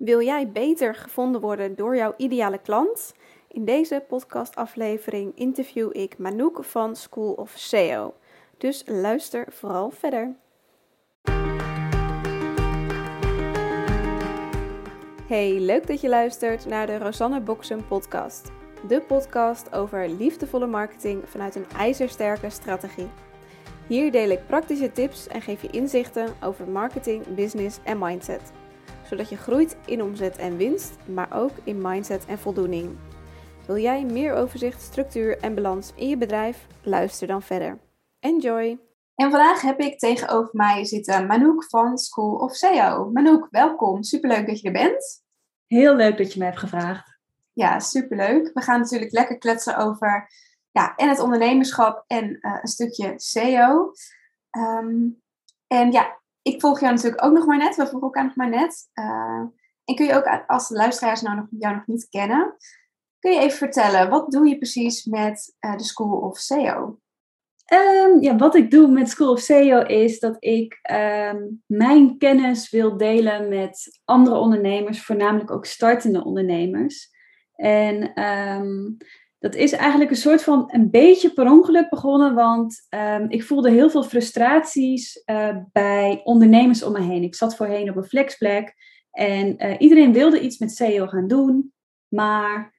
Wil jij beter gevonden worden door jouw ideale klant? In deze podcastaflevering interview ik Manouk van School of SEO. Dus luister vooral verder. Hey, leuk dat je luistert naar de Rosanne Boksen podcast. De podcast over liefdevolle marketing vanuit een ijzersterke strategie. Hier deel ik praktische tips en geef je inzichten over marketing, business en mindset zodat je groeit in omzet en winst, maar ook in mindset en voldoening. Wil jij meer overzicht, structuur en balans in je bedrijf? Luister dan verder. Enjoy! En vandaag heb ik tegenover mij zitten Manouk van School of SEO. Manouk, welkom. Superleuk dat je er bent. Heel leuk dat je me hebt gevraagd. Ja, superleuk. We gaan natuurlijk lekker kletsen over ja, en het ondernemerschap en uh, een stukje SEO. Um, ehm, en ja, ik volg jou natuurlijk ook nog maar net. We volgen elkaar nog maar net. Uh, en kun je ook, als de luisteraars nou nog, jou nog niet kennen, kun je even vertellen, wat doe je precies met uh, de School of SEO? Um, ja, wat ik doe met School of SEO is dat ik um, mijn kennis wil delen met andere ondernemers, voornamelijk ook startende ondernemers. En um, dat is eigenlijk een soort van een beetje per ongeluk begonnen, want um, ik voelde heel veel frustraties uh, bij ondernemers om me heen. Ik zat voorheen op een flexplek en uh, iedereen wilde iets met SEO gaan doen, maar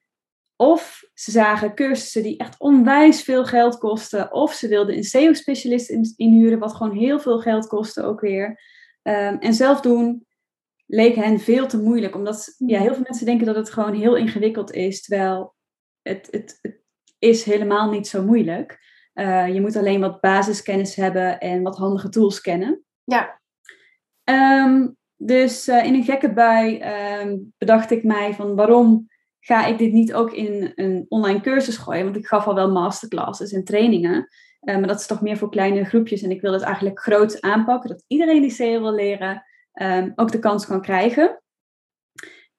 of ze zagen cursussen die echt onwijs veel geld kosten, of ze wilden een SEO-specialist inhuren, wat gewoon heel veel geld kostte ook weer. Um, en zelf doen leek hen veel te moeilijk, omdat ja, heel veel mensen denken dat het gewoon heel ingewikkeld is, terwijl het, het, het is helemaal niet zo moeilijk. Uh, je moet alleen wat basiskennis hebben en wat handige tools kennen. Ja. Um, dus uh, in een gekke bui um, bedacht ik mij van waarom ga ik dit niet ook in een online cursus gooien? Want ik gaf al wel masterclasses en trainingen. Uh, maar dat is toch meer voor kleine groepjes. En ik wil het eigenlijk groot aanpakken. Dat iedereen die SEO wil leren um, ook de kans kan krijgen.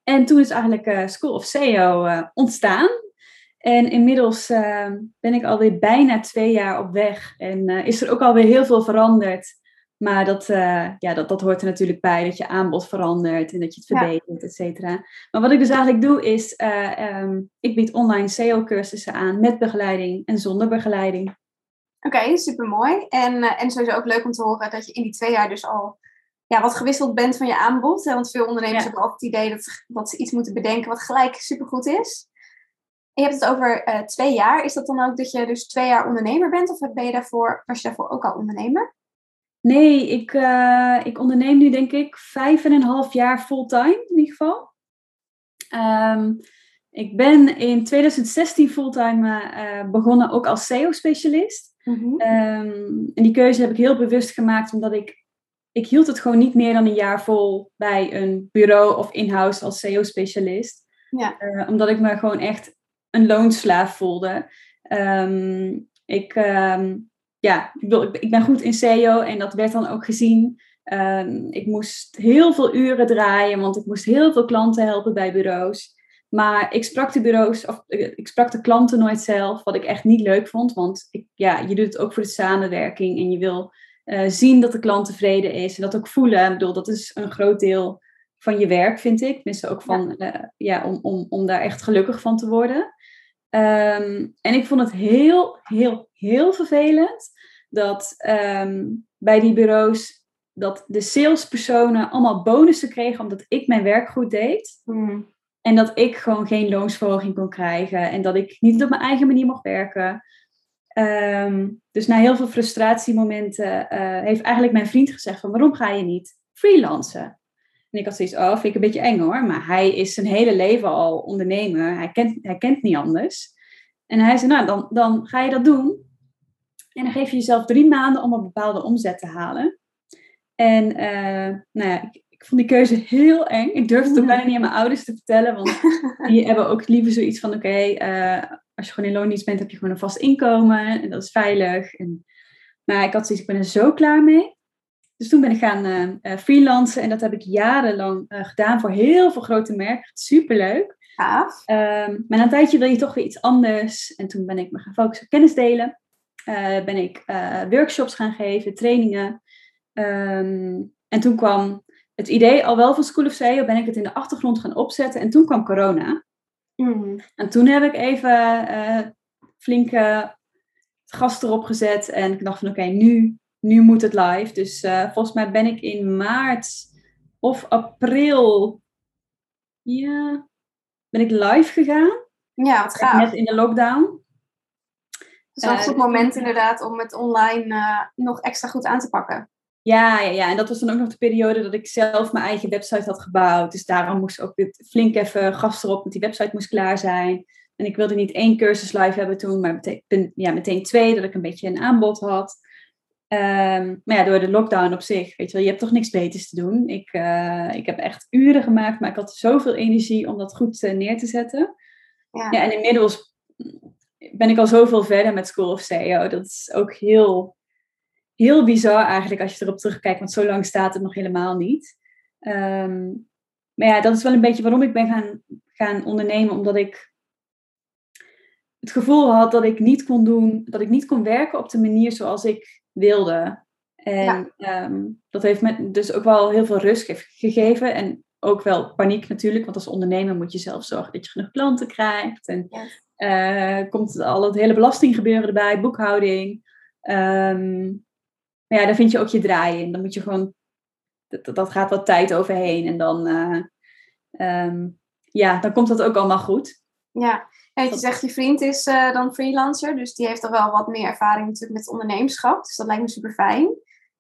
En toen is eigenlijk School of SEO ontstaan. En inmiddels uh, ben ik alweer bijna twee jaar op weg. En uh, is er ook alweer heel veel veranderd. Maar dat, uh, ja, dat, dat hoort er natuurlijk bij, dat je aanbod verandert en dat je het verbetert, ja. et cetera. Maar wat ik dus eigenlijk doe is, um, ik bied online SEO-cursussen aan met begeleiding en zonder begeleiding. Oké, okay, supermooi. En, en sowieso ook leuk om te horen dat je in die twee jaar dus al ja, wat gewisseld bent van je aanbod. Hè? Want veel ondernemers ja. hebben altijd het idee dat, dat ze iets moeten bedenken wat gelijk supergoed is je hebt het over uh, twee jaar. Is dat dan ook dat je dus twee jaar ondernemer bent? Of ben je daarvoor, was je daarvoor ook al ondernemer? Nee, ik, uh, ik onderneem nu denk ik vijf en een half jaar fulltime in ieder geval. Um, ik ben in 2016 fulltime uh, begonnen ook als SEO-specialist. Mm -hmm. um, en die keuze heb ik heel bewust gemaakt omdat ik, ik hield het gewoon niet meer dan een jaar vol bij een bureau of in-house als SEO-specialist. Ja. omdat ik me gewoon echt een loonslaaf voelde. Um, ik, um, ja, ik, ben goed in SEO en dat werd dan ook gezien. Um, ik moest heel veel uren draaien, want ik moest heel veel klanten helpen bij bureaus. Maar ik sprak de bureaus, of ik sprak de klanten nooit zelf, wat ik echt niet leuk vond. Want ik, ja, je doet het ook voor de samenwerking en je wil uh, zien dat de klant tevreden is en dat ook voelen. Ik bedoel, dat is een groot deel van je werk, vind ik. Tenminste ook van, ja. Uh, ja, om, om, om daar echt gelukkig van te worden. Um, en ik vond het heel, heel, heel vervelend dat um, bij die bureaus dat de salespersonen allemaal bonussen kregen omdat ik mijn werk goed deed. Mm. En dat ik gewoon geen loonsverhoging kon krijgen en dat ik niet op mijn eigen manier mocht werken. Um, dus na heel veel frustratiemomenten uh, heeft eigenlijk mijn vriend gezegd van waarom ga je niet freelancen? En ik had zoiets, oh, vind ik een beetje eng hoor. Maar hij is zijn hele leven al ondernemer. Hij kent, hij kent niet anders. En hij zei, nou, dan, dan ga je dat doen. En dan geef je jezelf drie maanden om een bepaalde omzet te halen. En uh, nou ja, ik, ik, vond die keuze heel eng. Ik durfde het ook bijna niet aan mijn ouders te vertellen. Want die hebben ook liever zoiets van, oké, okay, uh, als je gewoon in loondienst bent, heb je gewoon een vast inkomen. En dat is veilig. En, maar ik had zoiets, ik ben er zo klaar mee. Dus toen ben ik gaan uh, freelancen en dat heb ik jarenlang uh, gedaan voor heel veel grote merken. Superleuk. Gaaf. Um, maar na een tijdje wil je toch weer iets anders. En toen ben ik me gaan focussen op kennis delen. ben ik workshops gaan geven, trainingen. Um, en toen kwam het idee al wel van School of SEO ben ik het in de achtergrond gaan opzetten. En toen kwam corona. Mhm. En toen heb ik even uh, flinke gas erop gezet. En ik dacht van oké, nu, nu moet het live. Dus uh, volgens mij ben ik in maart of april ja, ben ik live gegaan. Ja, wat gaaf. Net in de lockdown. Dus dat was het moment inderdaad om het online uh, nog extra goed aan te pakken. Ja, ja, ja, en dat was dan ook nog de periode dat ik zelf mijn eigen website had gebouwd. Dus daarom moest ook dit flink even gas erop, want die website moest klaar zijn. En ik wilde niet één cursus live hebben toen, maar meteen, ja, meteen twee, dat ik een beetje een aanbod had. Um, maar ja, door de lockdown op zich, weet je wel, je hebt toch niks beters te doen. Ik, uh, ik heb echt uren gemaakt, maar ik had zoveel energie om dat goed uh, neer te zetten. Ja. ja, en inmiddels ben ik al zoveel verder met School of SEO. Dat is ook heel heel bizar eigenlijk als je erop terugkijkt, want zo lang staat het nog helemaal niet. Um, maar ja, dat is wel een beetje waarom ik ben gaan, gaan ondernemen, omdat ik het gevoel had dat ik niet kon doen, dat ik niet kon werken op de manier zoals ik wilde. En ja. um, dat heeft me dus ook wel heel veel rust gegeven en ook wel paniek natuurlijk, want als ondernemer moet je zelf zorgen dat je genoeg klanten krijgt. En uh, komt al het hele belastinggebeuren erbij, boekhouding. Um, maar ja, daar vind je ook je draai in. Dan moet je gewoon, dat, dat gaat wat tijd overheen. En dan, uh, um, ja, dan komt dat ook allemaal goed. Ja, je zegt je vriend is uh, dan freelancer, dus die heeft al wel wat meer ervaring natuurlijk met ondernemerschap. Dus dat lijkt me super fijn.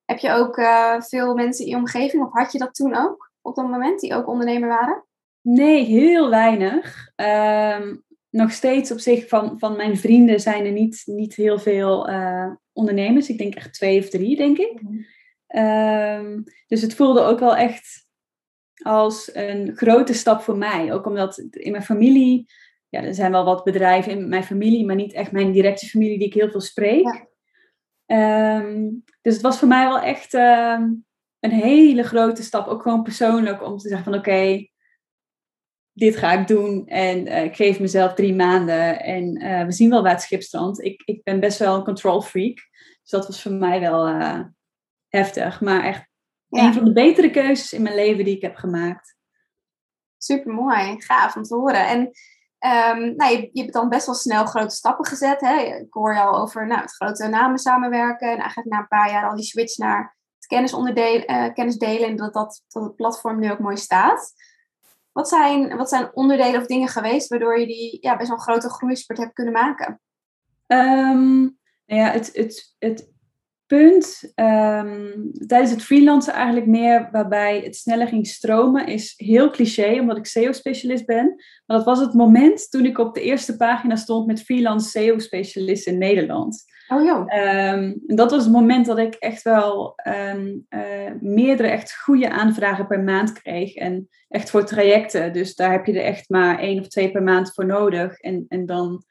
Heb je ook uh, veel mensen in je omgeving, of had je dat toen ook op dat moment, die ook ondernemer waren? Nee, heel weinig. Um, nog steeds op zich van, van mijn vrienden zijn er niet, niet heel veel uh, ondernemers. Ik denk echt twee of drie, denk ik. Um, dus het voelde ook wel echt als een grote stap voor mij. Ook omdat in mijn familie, ja, er zijn wel wat bedrijven in mijn familie, maar niet echt mijn directe familie die ik heel veel spreek. Ja. Um, dus het was voor mij wel echt uh, een hele grote stap, ook gewoon persoonlijk, om te zeggen van oké, okay, dit ga ik doen en uh, ik geef mezelf drie maanden en uh, we zien wel waar het schip strandt. Ik, ik ben best wel een control freak, dus dat was voor mij wel uh, heftig, maar echt ja. een van de betere keuzes in mijn leven die ik heb gemaakt. Super mooi, gaaf om te horen. En um, nou, je, je hebt dan best wel snel grote stappen gezet. Hè? Ik hoor jou over nou, het grote namen samenwerken en eigenlijk na een paar jaar al die switch naar het kennis delen en dat, dat, dat het platform nu ook mooi staat. Wat zijn, wat zijn onderdelen of dingen geweest waardoor je die ja, best wel een grote groeispurt hebt kunnen maken? Um, nou ja, het, het, het punt um, tijdens het freelancen eigenlijk meer waarbij het sneller ging stromen is heel cliché, omdat ik SEO-specialist ben. Maar dat was het moment toen ik op de eerste pagina stond met freelance SEO-specialist in Nederland. Oh joh. Um, dat was het moment dat ik echt wel um, uh, meerdere echt goede aanvragen per maand kreeg. En echt voor trajecten. Dus daar heb je er echt maar één of twee per maand voor nodig. En, en dan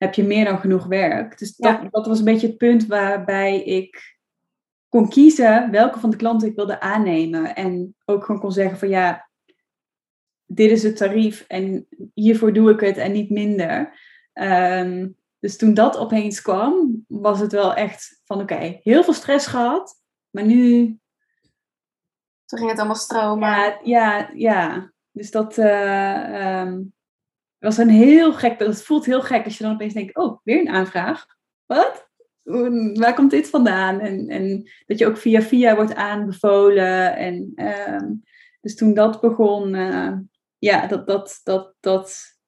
heb je meer dan genoeg werk. Dus dat, ja. dat was een beetje het punt waarbij ik kon kiezen welke van de klanten ik wilde aannemen. En ook gewoon kon zeggen van ja, dit is het tarief en hiervoor doe ik het en niet minder. Um, dus toen dat opeens kwam, was het wel echt van oké, okay, heel veel stress gehad, maar nu. Toen ging het allemaal stromen. Ja, ja, ja. Dus dat uh, um, was een heel gek. Dat voelt heel gek als je dan opeens denkt: oh, weer een aanvraag. Wat? Waar komt dit vandaan? En, en dat je ook via via wordt aanbevolen. En um, dus toen dat begon, uh, ja, dat, dat, dat, dat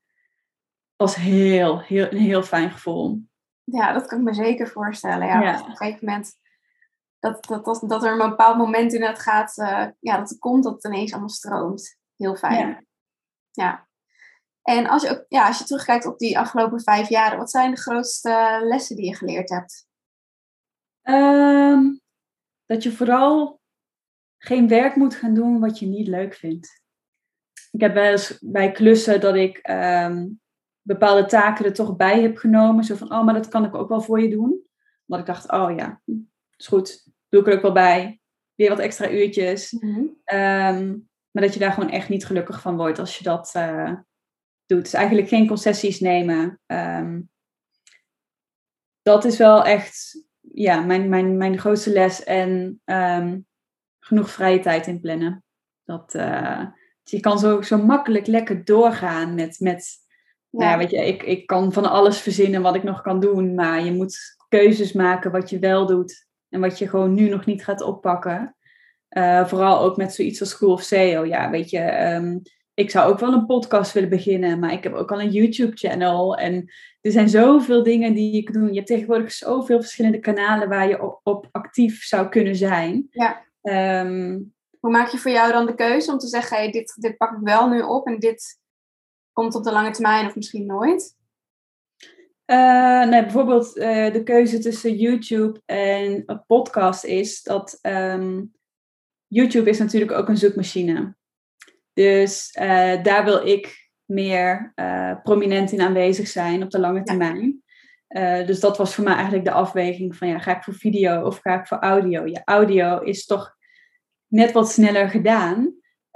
was heel, heel, een heel fijn gevoel. Ja, dat kan ik me zeker voorstellen. Ja, ja. Op een gegeven moment dat, dat, dat, dat er een bepaald moment in het gaat, uh, ja, dat het komt, dat het ineens allemaal stroomt. Heel fijn. Ja. ja. En als je, ook, ja, als je terugkijkt op die afgelopen vijf jaren, wat zijn de grootste lessen die je geleerd hebt? Um, dat je vooral geen werk moet gaan doen wat je niet leuk vindt. Ik heb wel eens bij klussen dat ik um, bepaalde taken er toch bij heb genomen. Zo van, oh, maar dat kan ik ook wel voor je doen. Omdat ik dacht, oh ja, is goed. Doe ik er ook wel bij. Weer wat extra uurtjes. Mm -hmm. um, maar dat je daar gewoon echt niet gelukkig van wordt als je dat uh, doet. Dus eigenlijk geen concessies nemen. Um, dat is wel echt ja, mijn, mijn, mijn grootste les. En um, genoeg vrije tijd in plannen. Dat, uh, je kan zo, zo makkelijk lekker doorgaan met, met nou ja. weet je, ik, ik kan van alles verzinnen wat ik nog kan doen, maar je moet keuzes maken wat je wel doet en wat je gewoon nu nog niet gaat oppakken. Uh, vooral ook met zoiets als School of SEO. Ja, weet je, um, ik zou ook wel een podcast willen beginnen, maar ik heb ook al een YouTube-channel. En er zijn zoveel dingen die je kunt doen. Je hebt tegenwoordig zoveel verschillende kanalen waar je op, op actief zou kunnen zijn. Ja. Um, Hoe maak je voor jou dan de keuze om te zeggen, hey, dit, dit pak ik wel nu op en dit komt op de lange termijn of misschien nooit? Uh, nee, bijvoorbeeld uh, de keuze tussen YouTube en een podcast is dat um, YouTube is natuurlijk ook een zoekmachine. Dus uh, daar wil ik meer prominent in aanwezig zijn op de lange termijn. dus dat was voor mij eigenlijk de afweging van ja, ga ik voor video of ga ik voor audio? Ja, audio is toch net wat sneller gedaan.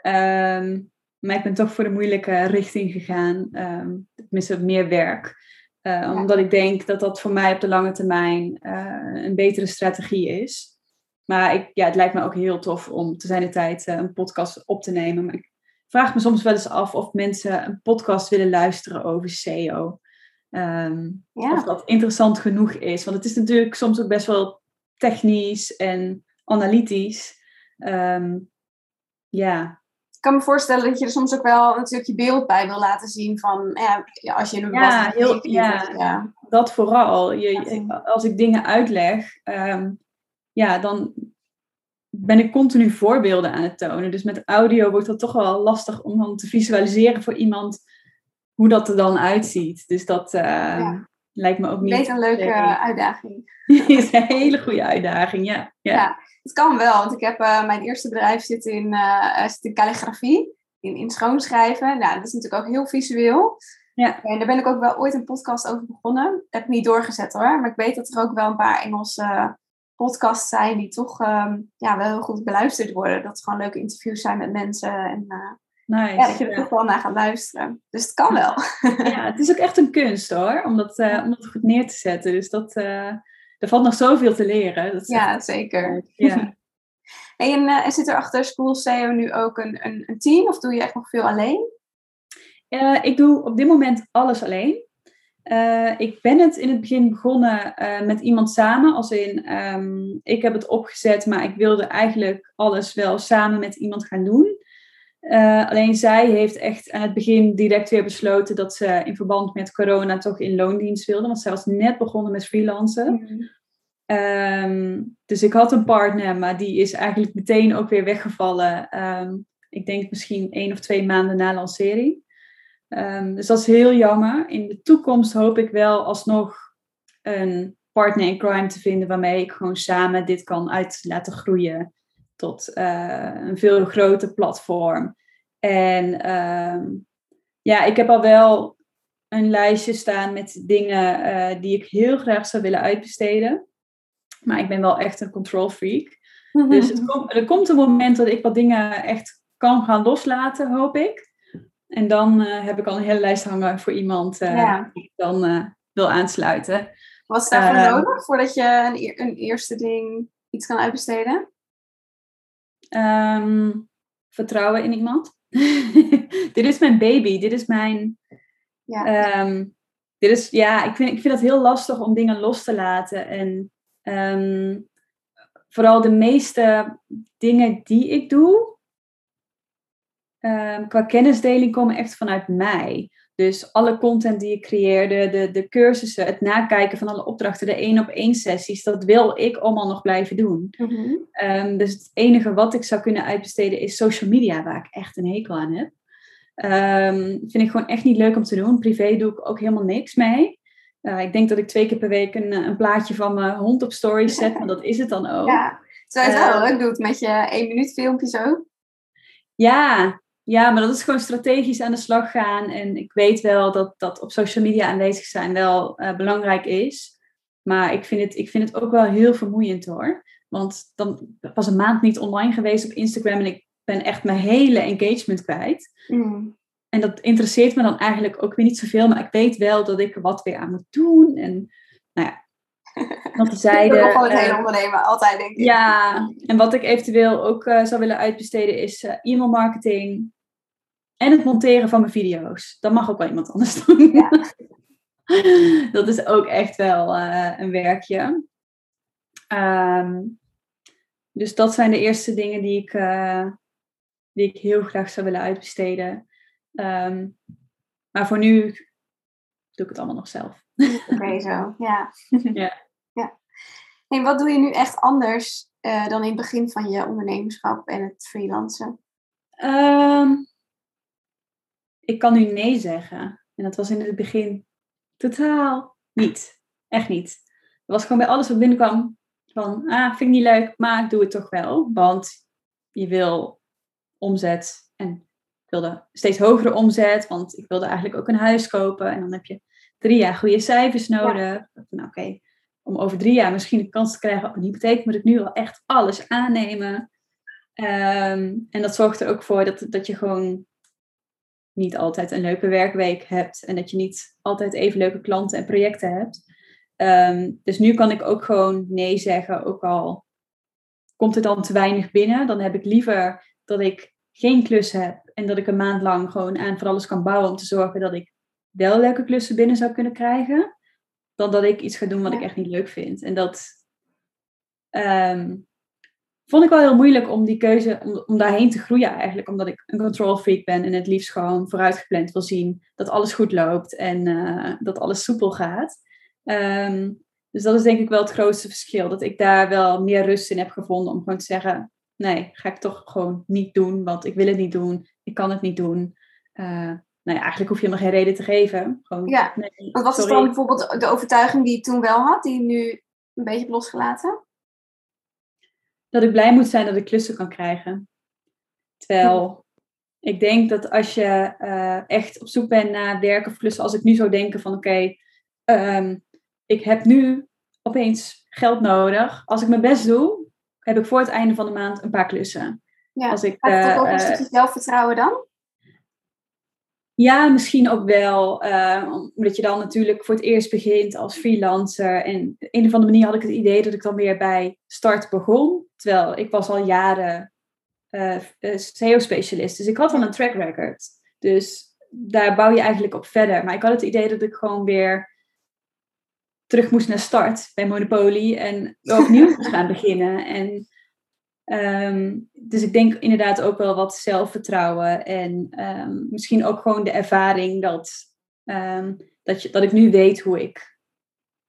Um, maar ik ben toch voor de moeilijke richting gegaan. Um, tenminste, meer werk. Uh, Omdat ik denk dat dat voor mij op de lange termijn uh, een betere strategie is. Maar ik, ja, het lijkt me ook heel tof om te zijn de tijd een podcast op te nemen. Maar ik vraag me soms wel eens af of mensen een podcast willen luisteren over SEO. Um, ja. Of dat interessant genoeg is. Want het is natuurlijk soms ook best wel technisch en analytisch. Um, ja, kan me voorstellen dat je er soms ook wel een stukje beeld bij wil laten zien van ja, als je een ja, heel, ja, ja, dat vooral. Je, als ik dingen uitleg, um, ja, dan ben ik continu voorbeelden aan het tonen. Dus met audio wordt dat toch wel lastig om dan te visualiseren voor iemand hoe dat er dan uitziet. Dus dat uh, lijkt me ook niet. Weet een leuke uitdaging. is een hele goede uitdaging, ja. ja. Het kan wel, want ik heb uh, mijn eerste bedrijf zit in, uh, zit in calligrafie, in, in schoonschrijven. Nou, dat is natuurlijk ook heel visueel. Ja. En daar ben ik ook wel ooit een podcast over begonnen. Heb ik niet doorgezet hoor, maar ik weet dat er ook wel een paar Engelse podcasts zijn die toch um, ja, wel heel goed beluisterd worden. Dat het gewoon leuke interviews zijn met mensen en uh, nice. ja, dat je er toch wel naar gaat luisteren. Dus het kan wel. Ja, het is ook echt een kunst hoor, om dat, om dat goed neer te zetten. Dus dat er valt nog zoveel te leren. Dat ja, zeker. Ja. en, uh, zit er achter School SEO nu ook een, een, een, team of doe je echt nog veel alleen? Uh, ik doe op dit moment alles alleen. Uh, ik ben het in het begin begonnen met iemand samen. Als in, um, ik heb het opgezet, maar ik wilde eigenlijk alles wel samen met iemand gaan doen. alleen zij heeft echt aan het begin direct weer besloten dat ze in verband met corona toch in loondienst wilde. Want zij was net begonnen met freelancen. Mm. Ehm, dus ik had een partner, maar die is eigenlijk meteen ook weer weggevallen. Ehm, ik denk misschien één of twee maanden na lancering. Um, dus dat is heel jammer. In de toekomst hoop ik wel alsnog een partner in crime te vinden waarmee ik gewoon samen dit kan uit laten groeien tot uh, een veel groter platform. En ja, ik heb al wel een lijstje staan met dingen uh, die ik heel graag zou willen uitbesteden. Maar ik ben wel echt een control freak. Dus het er komt een moment dat ik wat dingen echt kan gaan loslaten, hoop ik. En dan uh, heb ik al een hele lijst hangen voor iemand uh, die ik dan uh, wil aansluiten. Wat is daarvoor ehm, nodig voordat je een, een, eerste ding iets kan uitbesteden? Um, vertrouwen in iemand. dit is mijn baby. Dit is mijn. Ja. Um, dit is, ja, ik vind, ik vind het heel lastig om dingen los te laten. En Um, vooral de meeste dingen die ik doe, um, qua kennisdeling, komen echt vanuit mij. Dus alle content die ik creëer, de, de, cursussen, het nakijken van alle opdrachten, de één op één sessies, dat wil ik allemaal nog blijven doen. Mm um, dus het enige wat ik zou kunnen uitbesteden is social media, waar ik echt een hekel aan heb. Um, vind ik gewoon echt niet leuk om te doen. Privé doe ik ook helemaal niks mee. Uh, ik denk dat ik twee keer per week een, een plaatje van mijn hond op stories zet, maar dat is het dan ook. Ja, zo is het wel leuk doet met je één minuut filmpje zo. Ja, ja, maar dat is gewoon strategisch aan de slag gaan. En ik weet wel dat dat op social media aanwezig zijn wel uh, belangrijk is. Maar ik vind, het, ik vind het ook wel heel vermoeiend hoor. Want dan was een maand niet online geweest op Instagram en ik ben echt mijn hele engagement kwijt. Mm. En dat interesseert me dan eigenlijk ook weer niet zoveel, maar ik weet wel dat ik er wat weer aan moet doen. En nou ja. Nog terzijde. Dat gewoon het eh, hele ondernemen, altijd denk ik. Ja, en wat ik eventueel ook eh, zou willen uitbesteden is eh, e-mail marketing en het monteren van mijn video's. Dat mag ook wel iemand anders doen. Ja. dat is ook echt wel eh, een werkje. Ehm, dus dat zijn de eerste dingen die ik, eh, die ik heel graag zou willen uitbesteden. Ehm, maar voor nu doe ik het allemaal nog zelf. Oké, zo. Ja. Ja. ja. En wat doe je nu echt anders eh, dan in het begin van je ondernemerschap en het freelancen? Ehm, ik kan nu nee zeggen. En dat was in het begin totaal niet. Echt niet. Het was gewoon bij alles wat binnenkwam van, ah, vind ik niet leuk, maar ik doe het toch wel. Want je wil omzet en ik wilde steeds hogere omzet, want ik wilde eigenlijk ook een huis kopen. En dan heb je drie jaar goede cijfers nodig. Nou, oké, om over drie jaar misschien een kans te krijgen op een hypotheek, moet ik nu al echt alles aannemen. Ehm, en dat zorgt er ook voor dat, dat je gewoon niet altijd een leuke werkweek hebt en dat je niet altijd even leuke klanten en projecten hebt. Ehm, dus nu kan ik ook gewoon nee zeggen, ook al komt er dan te weinig binnen. Dan heb ik liever dat ik geen klus heb en dat ik een maand lang gewoon aan voor alles kan bouwen om te zorgen dat ik wel leuke klussen binnen zou kunnen krijgen, dan dat ik iets ga doen wat ik echt niet leuk vind. En dat ehm, vond ik wel heel moeilijk om die keuze, om, om daarheen te groeien eigenlijk, omdat ik een control freak ben en het liefst gewoon vooruitgepland wil zien dat alles goed loopt en eh, dat alles soepel gaat. Ehm, dus dat is denk ik wel het grootste verschil, dat ik daar wel meer rust in heb gevonden om gewoon te zeggen, nee, ga ik toch gewoon niet doen, want ik wil het niet doen, ik kan het niet doen. Uh, nou ja, eigenlijk hoef je hem geen reden te geven. Gewoon, ja, nee, wat was dan bijvoorbeeld de overtuiging die je toen wel had, die je nu een beetje hebt losgelaten? Dat ik blij moet zijn dat ik klussen kan krijgen. Terwijl ik denk dat als je uh, echt op zoek bent naar werk of klussen, als ik nu zou denken van oké, okay, um, ik heb nu opeens geld nodig. Als ik mijn best doe, heb ik voor het einde van de maand een paar klussen. Ja, als ik, Gaat het ook een stukje zelfvertrouwen dan? Ja, misschien ook wel. Uh, omdat je dan natuurlijk voor het eerst begint als freelancer. En op een of andere manier had ik het idee dat ik dan weer bij start begon. Terwijl ik was al jaren uh, SEO-specialist. Dus ik had al een track record. Dus daar bouw je eigenlijk op verder. Maar ik had het idee dat ik gewoon weer terug moest naar start bij Monopoly. En opnieuw moest gaan beginnen. En Um, dus ik denk inderdaad ook wel wat zelfvertrouwen en um, misschien ook gewoon de ervaring dat, um, dat, je, dat ik nu weet hoe ik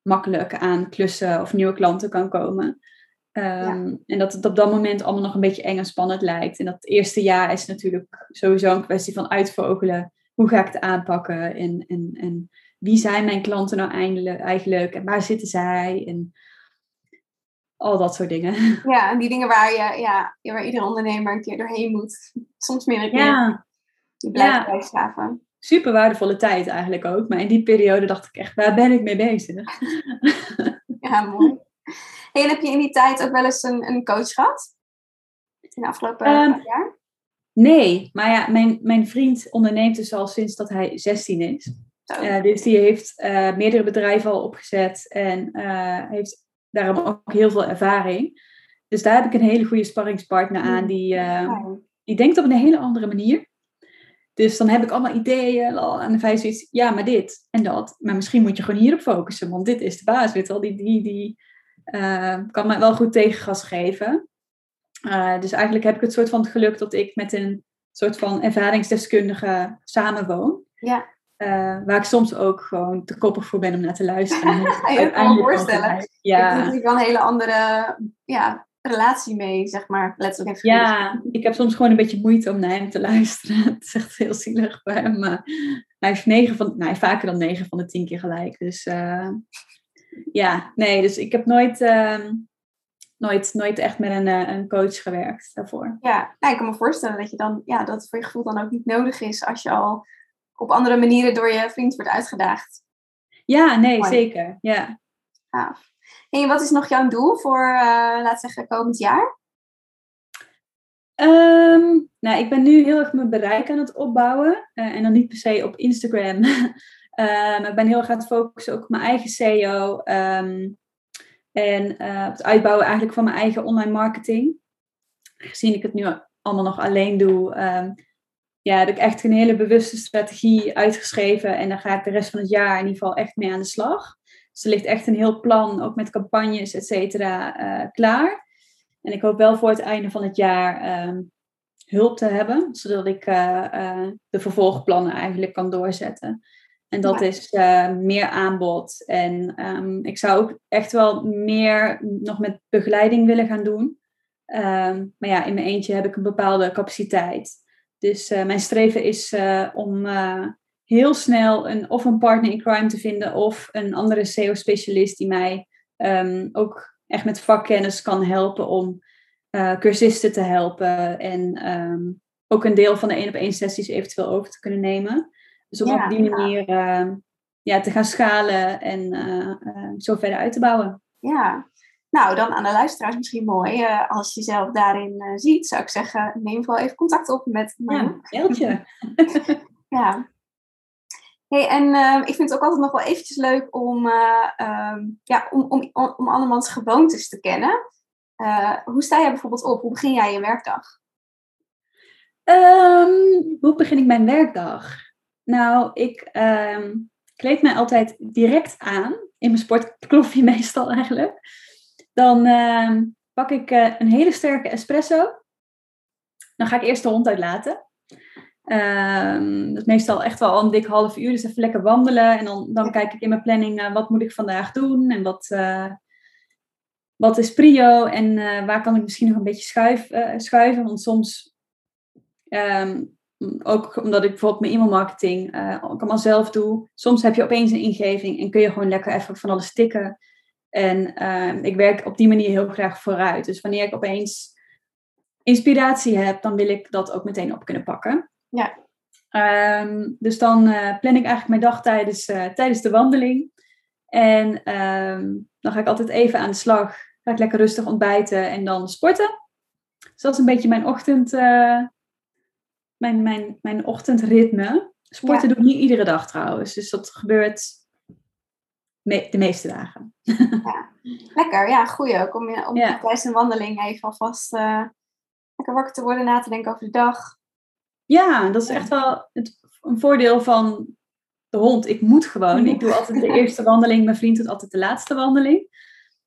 makkelijk aan klussen of nieuwe klanten kan komen. Ja. En dat het op dat moment allemaal nog een beetje eng en spannend lijkt. En dat eerste jaar is natuurlijk sowieso een kwestie van uitvogelen. Hoe ga ik het aanpakken? En, en, en wie zijn mijn klanten nou eigenlijk? En waar zitten zij? En al dat soort dingen. Ja, en die dingen waar, je, ja, waar iedere ondernemer een keer doorheen moet. Soms meer een keer. Ja. Die blijft ja. bijschaven. Super waardevolle tijd eigenlijk ook. Maar in die periode dacht ik echt, waar ben ik mee bezig? ja, mooi. Hey, heb je in die tijd ook wel eens een, een coach gehad? In de afgelopen um, jaar? Nee, maar ja, mijn, mijn vriend onderneemt dus al sinds dat hij 16 is. Uh, dus die heeft uh, meerdere bedrijven al opgezet en uh, heeft daarom ook heel veel ervaring. Dus daar heb ik een hele goede sparringspartner aan die, uh, die denkt op een hele andere manier. Dus dan heb ik allemaal ideeën en dan vijf zoiets, ja, maar dit en dat. Maar misschien moet je gewoon hierop focussen, want dit is de baas, weet wel. Die, die, die uh, kan mij wel goed tegengas geven. Uh, dus eigenlijk heb ik het soort van het geluk dat ik met een soort van ervaringsdeskundige samenwoon. Ja. Uh, waar ik soms ook gewoon te koppig voor ben om naar te luisteren. ik kan me voorstellen. Ja. Ik heb natuurlijk wel een hele andere ja, relatie mee, zeg maar. Letterlijk even ja, ik heb soms gewoon een beetje moeite om naar hem te luisteren. Het is echt heel zielig voor hem. Maar hij heeft negen van, nou, vaker dan negen van de tien keer gelijk. Dus uh, ja, nee, dus ik heb nooit, uh, nooit, nooit echt met een, een coach gewerkt daarvoor. Ja, nou, ik kan me voorstellen dat je dan, ja, dat voor je gevoel dan ook niet nodig is als je al op andere manieren door je vriend wordt uitgedaagd. Ja, nee, Mooi. zeker. Ja. Gaaf. En wat is nog jouw doel voor, uh, laat zeggen, komend jaar? Um, nou, ik ben nu heel erg mijn bereik aan het opbouwen. Uh, en dan niet per se op Instagram. uh, maar ik ben heel erg aan het focussen ook op mijn eigen SEO. Um, En het uitbouwen eigenlijk van mijn eigen online marketing. Gezien ik het nu allemaal nog alleen doe, ehm, ja, heb ik echt een hele bewuste strategie uitgeschreven. En daar ga ik de rest van het jaar in ieder geval echt mee aan de slag. Dus er ligt echt een heel plan, ook met campagnes, et cetera, uh, klaar. En ik hoop wel voor het einde van het jaar ehm, hulp te hebben, zodat ik uh, uh, de vervolgplannen eigenlijk kan doorzetten. En dat is meer aanbod. En um, ik zou ook echt wel meer nog met begeleiding willen gaan doen. Um, maar ja, in mijn eentje heb ik een bepaalde capaciteit. Dus mijn streven is om heel snel een, of een partner in crime te vinden of een andere SEO-specialist die mij um, ook echt met vakkennis kan helpen om cursisten te helpen en ook een deel van de één op één sessies eventueel over te kunnen nemen. Dus om op die manier uh, ja, te gaan schalen en uh, zo verder uit te bouwen. Ja, nou dan aan de luisteraars misschien mooi. als je jezelf daarin ziet, zou ik zeggen, neem vooral even contact op met Marjoek. Ja, ja. Hey, en uh, ik vind het ook altijd nog wel eventjes leuk om, uh, um, ja, om, om, om andermans gewoontes te kennen. Uh, hoe sta jij bijvoorbeeld op? Hoe begin jij je werkdag? Um, hoe begin ik mijn werkdag? Nou, ik um, kleed mij altijd direct aan. In mijn sportkloffie meestal eigenlijk. Dan pak ik een hele sterke espresso. Dan ga ik eerst de hond uitlaten. Um, dat is meestal echt wel een dik half uur, dus even lekker wandelen. En dan, dan kijk ik in mijn planning wat moet ik vandaag doen en wat, uh, wat is prio en uh, waar kan ik misschien nog een beetje schuiven. Want soms, ook omdat ik bijvoorbeeld mijn e-mailmarketing ook allemaal zelf doe, soms heb je opeens een ingeving en kun je gewoon lekker even van alles tikken. En ehm, ik werk op die manier heel graag vooruit. Dus wanneer ik opeens inspiratie heb, dan wil ik dat ook meteen op kunnen pakken. Ja. Um, dus dan uh, plan ik eigenlijk mijn dag tijdens, uh, tijdens de wandeling. En um, dan ga ik altijd even aan de slag. Ga ik lekker rustig ontbijten en dan sporten. Dus dat is een beetje mijn ochtend, uh, mijn, mijn, mijn ochtendritme. Sporten ja. doe ik niet iedere dag trouwens. Dus dat gebeurt me de meeste dagen. Ja. Lekker, ja, goeie ook. Om, om ja. tijdens een wandeling even alvast lekker wakker te worden, na te denken over de dag. Ja, dat is echt wel het, een voordeel van de hond. Ik moet gewoon. Ik doe altijd de eerste wandeling. Mijn vriend doet altijd de laatste wandeling.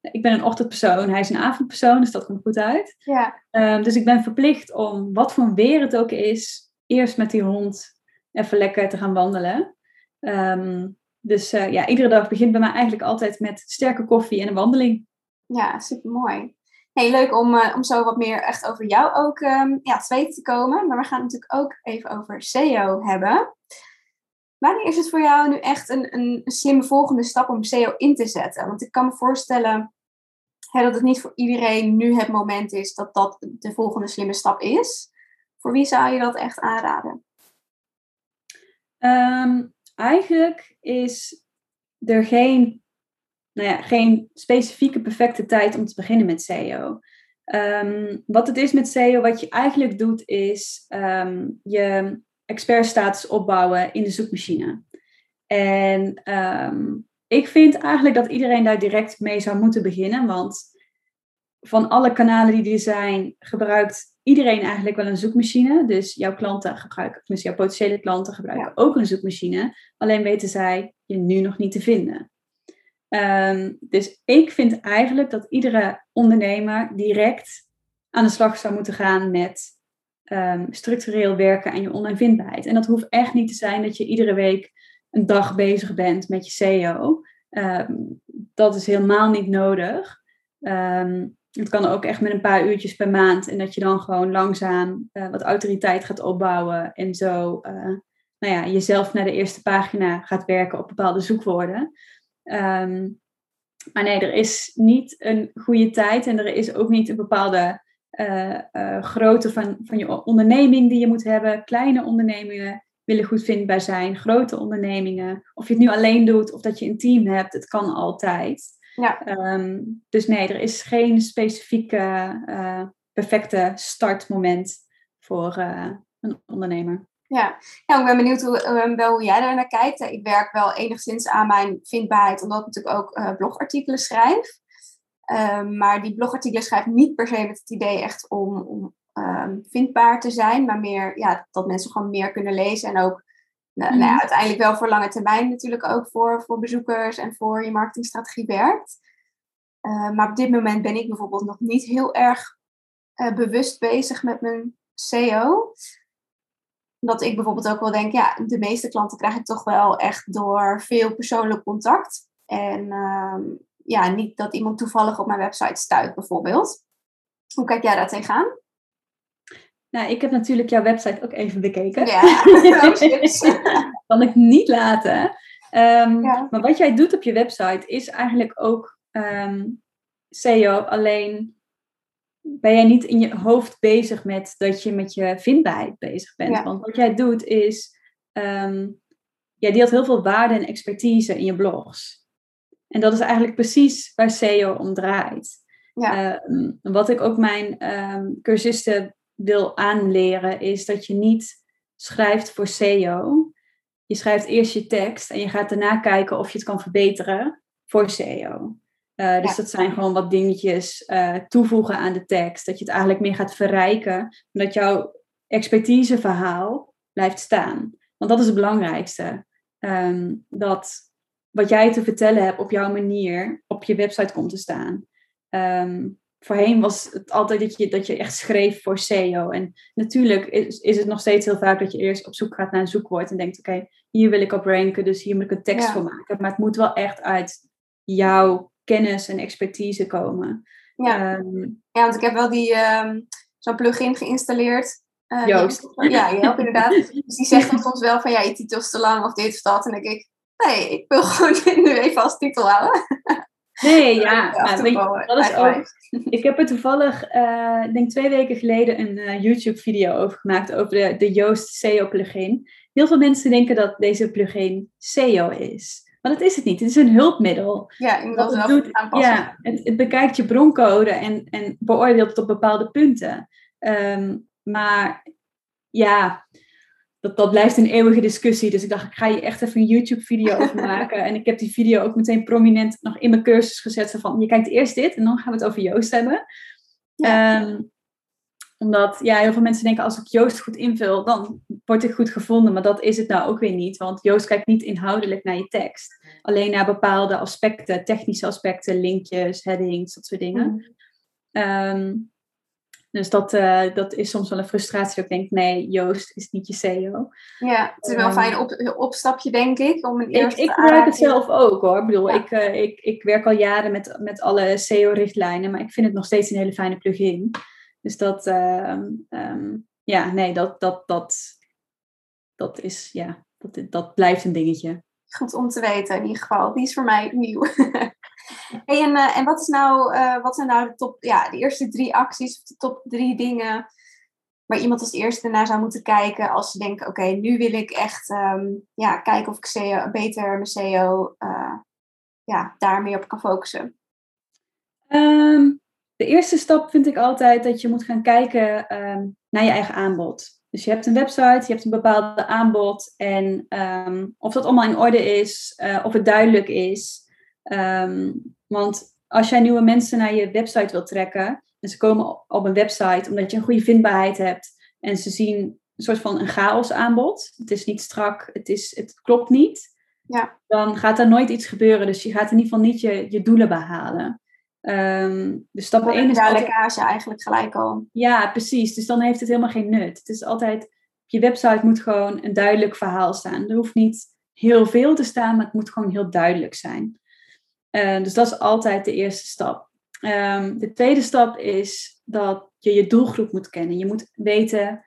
Ik ben een ochtendpersoon, hij is een avondpersoon, dus dat komt goed uit. Ja. Um, dus ik ben verplicht om, wat voor weer het ook is, eerst met die hond even lekker te gaan wandelen. Um, dus uh, ja, iedere dag begint bij mij eigenlijk altijd met sterke koffie en een wandeling. Ja, super mooi. Hey, leuk om, uh, om zo wat meer echt over jou ook um, ja, te weten te komen. Maar we gaan het natuurlijk ook even over SEO hebben. Wanneer is het voor jou nu echt een, een, slimme volgende stap om SEO in te zetten? Want ik kan me voorstellen hè, dat het niet voor iedereen nu het moment is dat dat de volgende slimme stap is. Voor wie zou je dat echt aanraden? Um, eigenlijk is er geen nou ja, geen specifieke perfecte tijd om te beginnen met SEO. Um, wat het is met SEO, wat je eigenlijk doet, is um, je expertstatus opbouwen in de zoekmachine. En um, ik vind eigenlijk dat iedereen daar direct mee zou moeten beginnen, want van alle kanalen die er zijn, gebruikt iedereen eigenlijk wel een zoekmachine. Dus jouw klanten gebruiken, dus jouw potentiële klanten gebruiken ook een zoekmachine. Alleen weten zij je nu nog niet te vinden. Um, dus ik vind eigenlijk dat iedere ondernemer direct aan de slag zou moeten gaan met um, structureel werken aan je online vindbaarheid. En dat hoeft echt niet te zijn dat je iedere week een dag bezig bent met je SEO. Ehm, dat is helemaal niet nodig. het kan ook echt met een paar uurtjes per maand. En dat je dan gewoon langzaam uh, wat autoriteit gaat opbouwen. En zo uh, nou ja, jezelf naar de eerste pagina gaat werken op bepaalde zoekwoorden. Maar nee, er is niet een goede tijd en er is ook niet een bepaalde uh, uh, grootte van, van je onderneming die je moet hebben. Kleine ondernemingen willen goed vindbaar zijn, grote ondernemingen. Of je het nu alleen doet of dat je een team hebt, het kan altijd. Ja. Um, dus nee, er is geen specifieke uh, perfecte startmoment voor een ondernemer. Ja. ja, ik ben benieuwd hoe, wel hoe jij daar naar kijkt. Ik werk wel enigszins aan mijn vindbaarheid, omdat ik natuurlijk ook blogartikelen schrijf. Ehm, maar die blogartikelen schrijf ik niet per se met het idee echt om, om ehm, vindbaar te zijn, maar meer ja, dat mensen gewoon meer kunnen lezen en ook nou, nou ja, mhm. uiteindelijk wel voor lange termijn natuurlijk ook voor, voor bezoekers en voor je marketingstrategie werkt. Uh, maar op dit moment ben ik bijvoorbeeld nog niet heel erg uh, bewust bezig met mijn SEO. Dat ik bijvoorbeeld ook wel denk, ja, de meeste klanten krijg ik toch wel echt door veel persoonlijk contact. En ja, niet dat iemand toevallig op mijn website stuit bijvoorbeeld. Hoe kijk jij daar tegenaan? Nou, ik heb natuurlijk jouw website ook even bekeken. Ja, kan ik niet laten. Um, Maar wat jij doet op je website is eigenlijk ook um, SEO. Alleen ben jij niet in je hoofd bezig met dat je met je vindbaarheid bezig bent. Want wat jij doet is, um, jij deelt heel veel waarde en expertise in je blogs. En dat is eigenlijk precies waar SEO om draait. Ja. wat ik ook mijn cursisten wil aanleren, is dat je niet schrijft voor SEO. Je schrijft eerst je tekst en je gaat daarna kijken of je het kan verbeteren voor SEO. Uh, dus dat zijn gewoon wat dingetjes uh, toevoegen aan de tekst. Dat je het eigenlijk meer gaat verrijken. Dat jouw expertiseverhaal blijft staan. Want dat is het belangrijkste. Um, dat wat jij te vertellen hebt op jouw manier op je website komt te staan. Um, voorheen was het altijd dat je, dat je echt schreef voor SEO. En natuurlijk is, is het nog steeds heel vaak dat je eerst op zoek gaat naar een zoekwoord en denkt: oké, hier wil ik op ranken, dus hier moet ik een tekst voor maken. Maar het moet wel echt uit jouw kennis en expertise komen. Ja, ehm, ja want ik heb wel die, um, zo'n plugin geïnstalleerd. Uh, Joost. ja, je helpt inderdaad. Dus die zegt dan soms wel van ja, je titel is te lang of dit of dat. En dan denk ik, nee, ik wil gewoon nu even als titel houden. Nee, ja, dat is ook. Ik heb er toevallig, uh, denk twee weken geleden, een uh, YouTube-video over gemaakt over de, de Joost SEO plugin. Heel veel mensen denken dat deze plugin SEO is. Maar dat is het niet. Het is een hulpmiddel. Ja, inderdaad. het doet, ja, het, het, bekijkt je broncode en, en beoordeelt het op bepaalde punten. Um, maar ja, dat, dat blijft een eeuwige discussie. Dus ik dacht, ik ga je echt even een YouTube-video over maken. En ik heb die video ook meteen prominent nog in mijn cursus gezet. Van, je kijkt eerst dit en dan gaan we het over Joost hebben. Ehm, omdat ja, heel veel mensen denken, als ik Joost goed invul, dan word ik goed gevonden. Maar dat is het nou ook weer niet. Want Joost kijkt niet inhoudelijk naar je tekst. Alleen naar bepaalde aspecten, technische aspecten, linkjes, headings, dat soort dingen. Mm. Dus dat, uh, dat is soms wel een frustratie. Dat ik denk, nee, Joost is niet je CEO. Ja, het is wel een fijn op, opstapje, denk ik. Om een ik ik gebruik het zelf ook hoor. Ik bedoel, ik, uh, ik, ik werk al jaren met, met alle SEO-richtlijnen, maar ik vind het nog steeds een hele fijne plugin. Dus dat, uh, um, ja, nee, dat, dat, dat, dat is, ja, dat, dat blijft een dingetje. Goed om te weten in ieder geval. Die is voor mij nieuw. En, uh, en wat, is nou, uh, wat zijn nou de top, ja, de eerste drie acties of de top drie dingen waar iemand als eerste naar zou moeten kijken als ze denken, oké, nu wil ik echt um, ja, kijken of ik SEO, beter mijn SEO uh, ja, daar meer op kan focussen? Um, de eerste stap vind ik altijd dat je moet gaan kijken um, naar je eigen aanbod. Dus je hebt een website, je hebt een bepaald aanbod en of dat allemaal in orde is, of het duidelijk is. Um, want als jij nieuwe mensen naar je website wilt trekken, en ze komen op een website omdat je een goede vindbaarheid hebt en ze zien een soort van een chaos aanbod, het is niet strak, het, is, het klopt niet, ja. dan gaat er nooit iets gebeuren. Dus je gaat in ieder geval niet je, je doelen behalen. Um, dus stap 1 is. Daar lekkage eigenlijk gelijk al. Ja, precies. Dus dan heeft het helemaal geen nut. Het is altijd, op je website moet gewoon een duidelijk verhaal staan. Er hoeft niet heel veel te staan, maar het moet gewoon heel duidelijk zijn. Uh, dus dat is altijd de eerste stap. Um, de tweede stap is dat je je doelgroep moet kennen. Je moet weten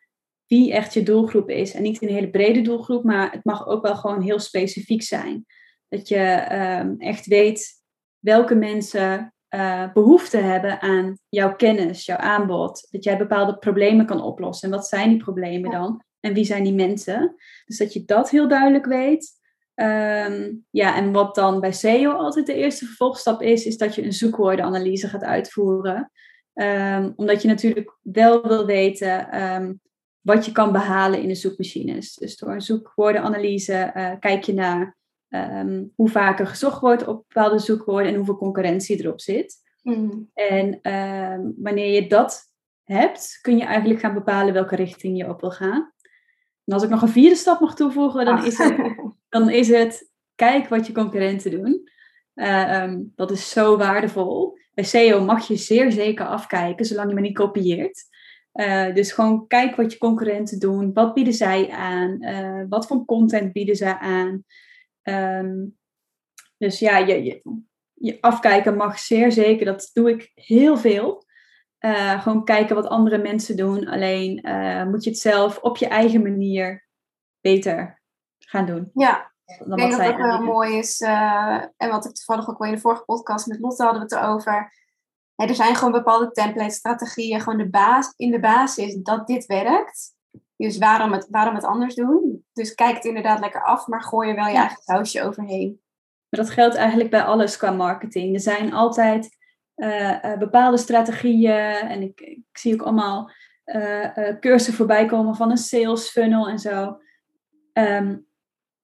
wie echt je doelgroep is. En niet een hele brede doelgroep, maar het mag ook wel gewoon heel specifiek zijn. Dat je um, echt weet welke mensen uh, behoefte hebben aan jouw kennis, jouw aanbod. Dat jij bepaalde problemen kan oplossen. En wat zijn die problemen dan? En wie zijn die mensen? Dus dat je dat heel duidelijk weet. Um, ja, en wat dan bij SEO altijd de eerste vervolgstap is, is dat je een zoekwoordenanalyse gaat uitvoeren. Um, omdat je natuurlijk wel wil weten um, wat je kan behalen in de zoekmachines. Dus door een zoekwoordenanalyse uh, kijk je naar hoe vaak er gezocht wordt op bepaalde zoekwoorden en hoeveel concurrentie erop zit. Mm. En ehm, wanneer je dat hebt, kun je eigenlijk gaan bepalen welke richting je op wil gaan. En als ik nog een vierde stap mag toevoegen, dan, ah. is, het, dan is het kijk wat je concurrenten doen. Uh, dat is zo waardevol. Bij SEO mag je zeer zeker afkijken, zolang je maar niet kopieert. Uh, dus gewoon kijk wat je concurrenten doen. Wat bieden zij aan? Uh, wat voor content bieden zij aan? Um, dus ja, je, je, je, afkijken mag zeer zeker. Dat doe ik heel veel. Gewoon kijken wat andere mensen doen. Alleen moet je het zelf op je eigen manier beter gaan doen. Ja, ik denk dat dat wel mooi is. en wat ik toevallig ook wel in de vorige podcast met Lotte hadden we het erover er zijn gewoon bepaalde template strategieën, gewoon de baas, in de basis dat dit werkt. Dus waarom het, waarom het anders doen? Dus kijk het inderdaad lekker af, maar gooi er wel je eigen sausje overheen. Maar dat geldt eigenlijk bij alles qua marketing. Er zijn altijd uh, bepaalde strategieën en ik, ik, zie ook allemaal uh, cursussen voorbij komen van een sales funnel en zo. Um,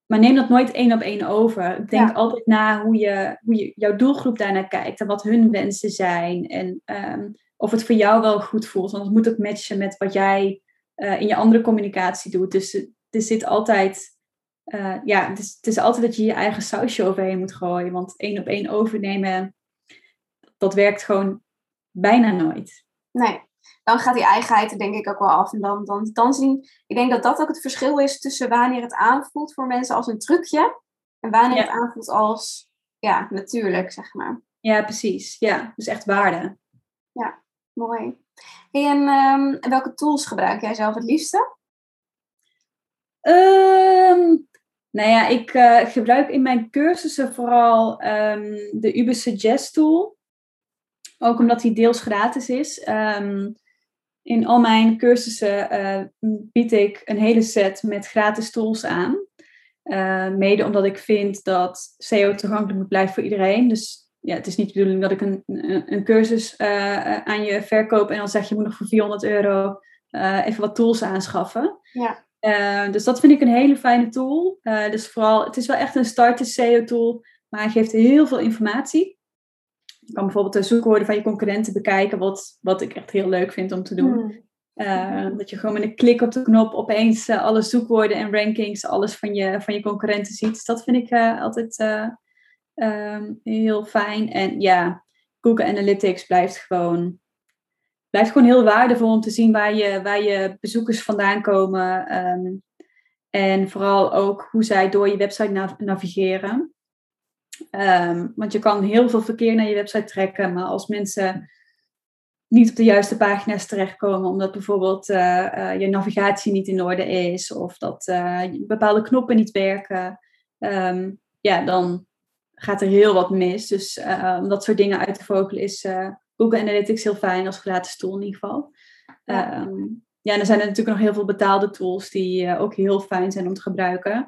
maar neem dat nooit één op één over. Denk altijd na hoe, je, hoe je, jouw doelgroep daarnaar kijkt en wat hun wensen zijn. En um, of het voor jou wel goed voelt. Want het moet ook matchen met wat jij uh, in je andere communicatie doet. Dus er zit altijd. Uh, ja, het is, het is altijd dat je je eigen sausje overheen moet gooien. Want één op één overnemen, dat werkt gewoon bijna nooit. Nee, dan gaat die eigenheid er denk ik ook wel af. En dan, dan, dan zien, ik denk dat dat ook het verschil is tussen wanneer het aanvoelt voor mensen als een trucje en wanneer het aanvoelt als, ja, natuurlijk, zeg maar. Ja, precies. Ja, dus echt waarde. Ja, mooi. en um, welke tools gebruik jij zelf het liefste? Um, nou ja, ik uh, gebruik in mijn cursussen vooral um, de Uber Suggest tool. Ook omdat die deels gratis is. Um, in al mijn cursussen uh, bied ik een hele set met gratis tools aan. Uh, mede omdat ik vind dat SEO toegankelijk moet blijven voor iedereen. Dus ja, het is niet de bedoeling dat ik een, een, cursus uh, aan je verkoop en dan zeg je moet nog voor 400 euro even wat tools aanschaffen. Ja. dus dat vind ik een hele fijne tool. dus vooral, het is wel echt een starter SEO tool, maar hij geeft heel veel informatie. Je kan bijvoorbeeld de zoekwoorden van je concurrenten bekijken, wat, wat ik echt heel leuk vind om te doen. Hmm. Eh, dat je gewoon met een klik op de knop opeens uh, alle zoekwoorden en rankings, alles van je, van je concurrenten ziet. Dus dat vind ik uh, altijd ehm, heel fijn. En ja, Google Analytics blijft gewoon, blijft gewoon heel waardevol om te zien waar je, waar je bezoekers vandaan komen. Um, en vooral ook hoe zij door je website navigeren. Ehm, want je kan heel veel verkeer naar je website trekken, maar als mensen niet op de juiste pagina's terechtkomen, omdat bijvoorbeeld uh, uh, je navigatie niet in orde is of dat uh, bepaalde knoppen niet werken, um, ja, dan gaat er heel wat mis. Dus om dat soort dingen uit te vogelen is Google Analytics heel fijn als gratis tool in ieder geval. Ja. Um, ja, en dan zijn er natuurlijk nog heel veel betaalde tools die ook heel fijn zijn om te gebruiken.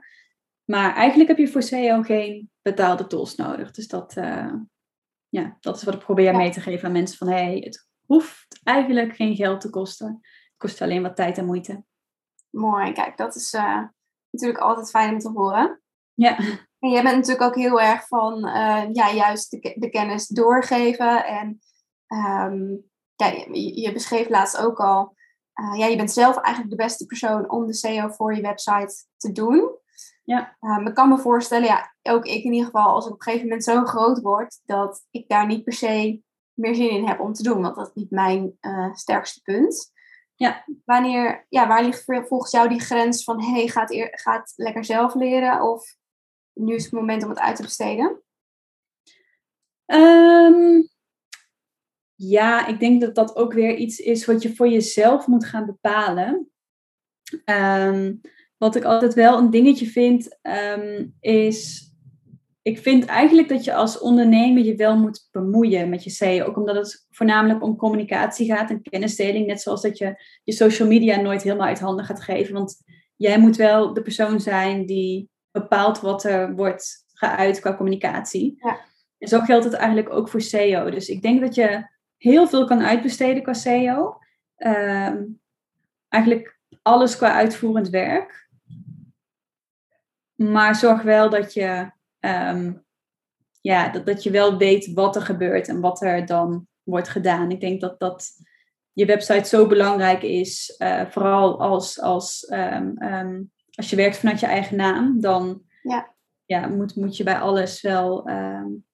Maar eigenlijk heb je voor SEO geen betaalde tools nodig. Dus dat, uh, ja, dat is wat ik probeer mee te geven aan mensen. Van hey, het hoeft eigenlijk geen geld te kosten. Het kost alleen wat tijd en moeite. Mooi, kijk, dat is uh, natuurlijk altijd fijn om te horen. Ja. En jij bent natuurlijk ook heel erg van uh, ja, juist de, de, kennis doorgeven. En um, ja, je, je, beschreef laatst ook al, ja, je bent zelf eigenlijk de beste persoon om de SEO voor je website te doen. Ja. Um, ik kan me voorstellen, ja, ook ik in ieder geval, als ik op een gegeven moment zo groot word, dat ik daar niet per se meer zin in heb om te doen, want dat is niet mijn uh, sterkste punt. Ja. Wanneer, ja, waar ligt volgens jou die grens van, hey, gaat, eer, gaat lekker zelf leren of nu is het moment om het uit te besteden? Um, ja, ik denk dat dat ook weer iets is wat je voor jezelf moet gaan bepalen. Um, wat ik altijd wel een dingetje vind, ehm, is. Ik vind eigenlijk dat je als ondernemer je wel moet bemoeien met je SEO. Ook omdat het voornamelijk om communicatie gaat en kennisdeling. Net zoals dat je je social media nooit helemaal uit handen gaat geven. Want jij moet wel de persoon zijn die bepaalt wat er wordt geuit qua communicatie. Ja. En zo geldt het eigenlijk ook voor SEO. Dus ik denk dat je heel veel kan uitbesteden qua SEO. Ehm, eigenlijk alles qua uitvoerend werk. Maar zorg wel dat je, um, ja, dat, dat je wel weet wat er gebeurt en wat er dan wordt gedaan. Ik denk dat dat je website zo belangrijk is, uh, vooral als, als, um, um, als je werkt vanuit je eigen naam, dan ja. Ja, moet, moet je bij alles wel um,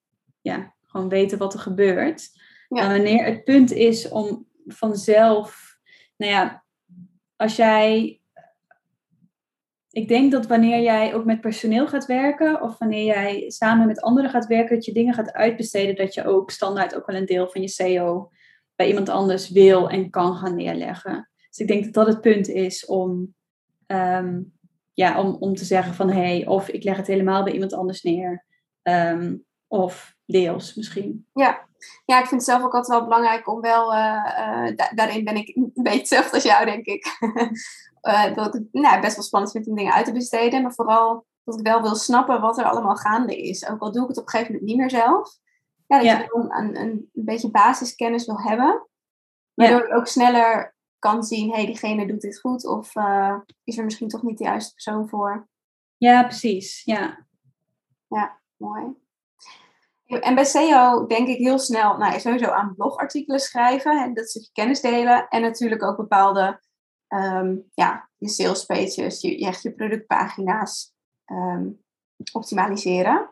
ja, gewoon weten wat er gebeurt. Ja. En wanneer het punt is om vanzelf, nou ja, als jij ik denk dat wanneer jij ook met personeel gaat werken of wanneer jij samen met anderen gaat werken, dat je dingen gaat uitbesteden, dat je ook standaard ook wel een deel van je SEO bij iemand anders wil en kan gaan neerleggen. Dus ik denk dat dat het punt is om, um, ja, om, om te zeggen van hé, hey, of ik leg het helemaal bij iemand anders neer. Um, of deels misschien. Ja. ja, ik vind het zelf ook altijd wel belangrijk om wel, uh, uh, daarin ben ik een beetje hetzelfde als jou, denk ik. uh, dat ik het nou, best wel spannend vind om dingen uit te besteden. Maar vooral dat ik wel wil snappen wat er allemaal gaande is. Ook al doe ik het op een gegeven moment niet meer zelf. Ja, dat je gewoon een, een, beetje basiskennis wil hebben. Waardoor ja. ik ook sneller kan zien, hé, hey, diegene doet dit goed. Of is er misschien toch niet de juiste persoon voor. Ja, precies. Ja, ja mooi. En bij SEO denk ik heel snel, nou, sowieso aan blogartikelen schrijven, en dat stukje kennis delen. En natuurlijk ook bepaalde um, ja, je sales pages, je, je, productpagina's um, optimaliseren.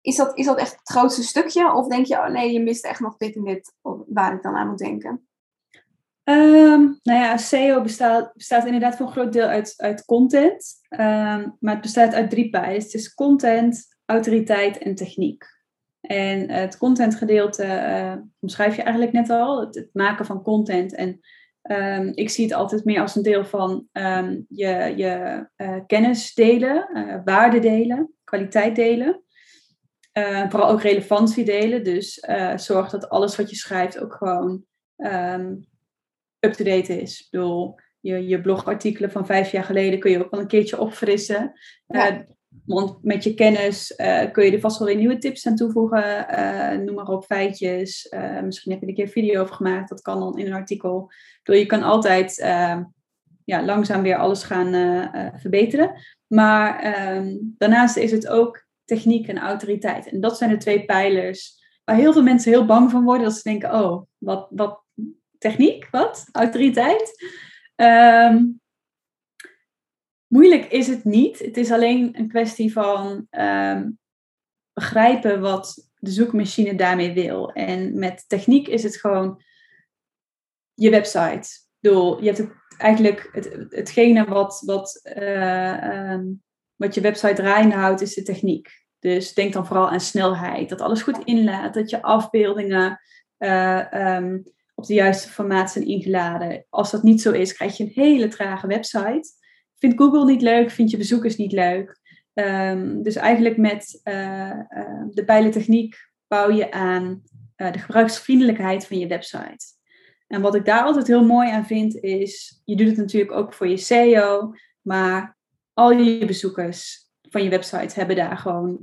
Is dat, is dat echt het grootste stukje? Of denk je, oh nee, je mist echt nog dit en dit waar ik dan aan moet denken? Um, nou ja, SEO bestaat, bestaat inderdaad voor een groot deel uit, uit content. Maar het bestaat uit drie pijlers. Het is content, autoriteit en techniek. En het contentgedeelte uh, omschrijf je eigenlijk net al. Het, het maken van content en Um, ik zie het altijd meer als een deel van um, je, je uh, kennis delen, uh, waarde delen, kwaliteit delen. Vooral ook relevantie delen. Dus zorg dat alles wat je schrijft ook gewoon um, up-to-date is. Ik bedoel, je, je blogartikelen van vijf jaar geleden kun je ook wel een keertje opfrissen. Ja. Want met je kennis uh, kun je er vast wel weer nieuwe tips aan toevoegen. Uh, noem maar op, feitjes. Uh, misschien heb je er een keer een video over gemaakt. Dat kan dan in een artikel. Dus je kan altijd ja, langzaam weer alles gaan verbeteren. Maar ehm, daarnaast is het ook techniek en autoriteit. En dat zijn de twee pijlers waar heel veel mensen heel bang van worden. Dat ze denken, oh, wat, wat techniek? Wat? Autoriteit? Um, Moeilijk is het niet. Het is alleen een kwestie van um, begrijpen wat de zoekmachine daarmee wil. En met techniek is het gewoon je website. Bedoel, je hebt eigenlijk het, hetgene wat, wat, uh, um, wat je website draaiende houdt, is de techniek. Dus denk dan vooral aan snelheid. Dat alles goed inlaat. Dat je afbeeldingen uh, um, op de juiste formaat zijn ingeladen. Als dat niet zo is, krijg je een hele trage website vindt Google niet leuk, vind je bezoekers niet leuk. Um, dus eigenlijk met uh, uh, de pijlentechniek bouw je aan uh, de gebruiksvriendelijkheid van je website. En wat ik daar altijd heel mooi aan vind is, je doet het natuurlijk ook voor je SEO, maar al je bezoekers van je website hebben daar gewoon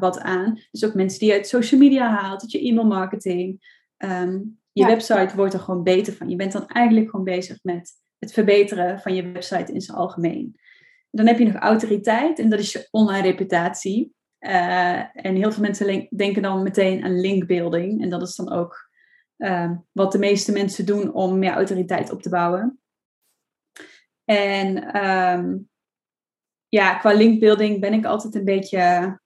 wat aan. Dus ook mensen die je uit social media haalt, uit je e-mail marketing. Um, je website wordt er gewoon beter van. Je bent dan eigenlijk gewoon bezig met het verbeteren van je website in zijn algemeen. Dan heb je nog autoriteit en dat is je online reputatie. Uh, en heel veel mensen denken dan meteen aan linkbuilding. En dat is dan ook uh, wat de meeste mensen doen om meer autoriteit op te bouwen. En um, ja, qua linkbuilding ben ik altijd een beetje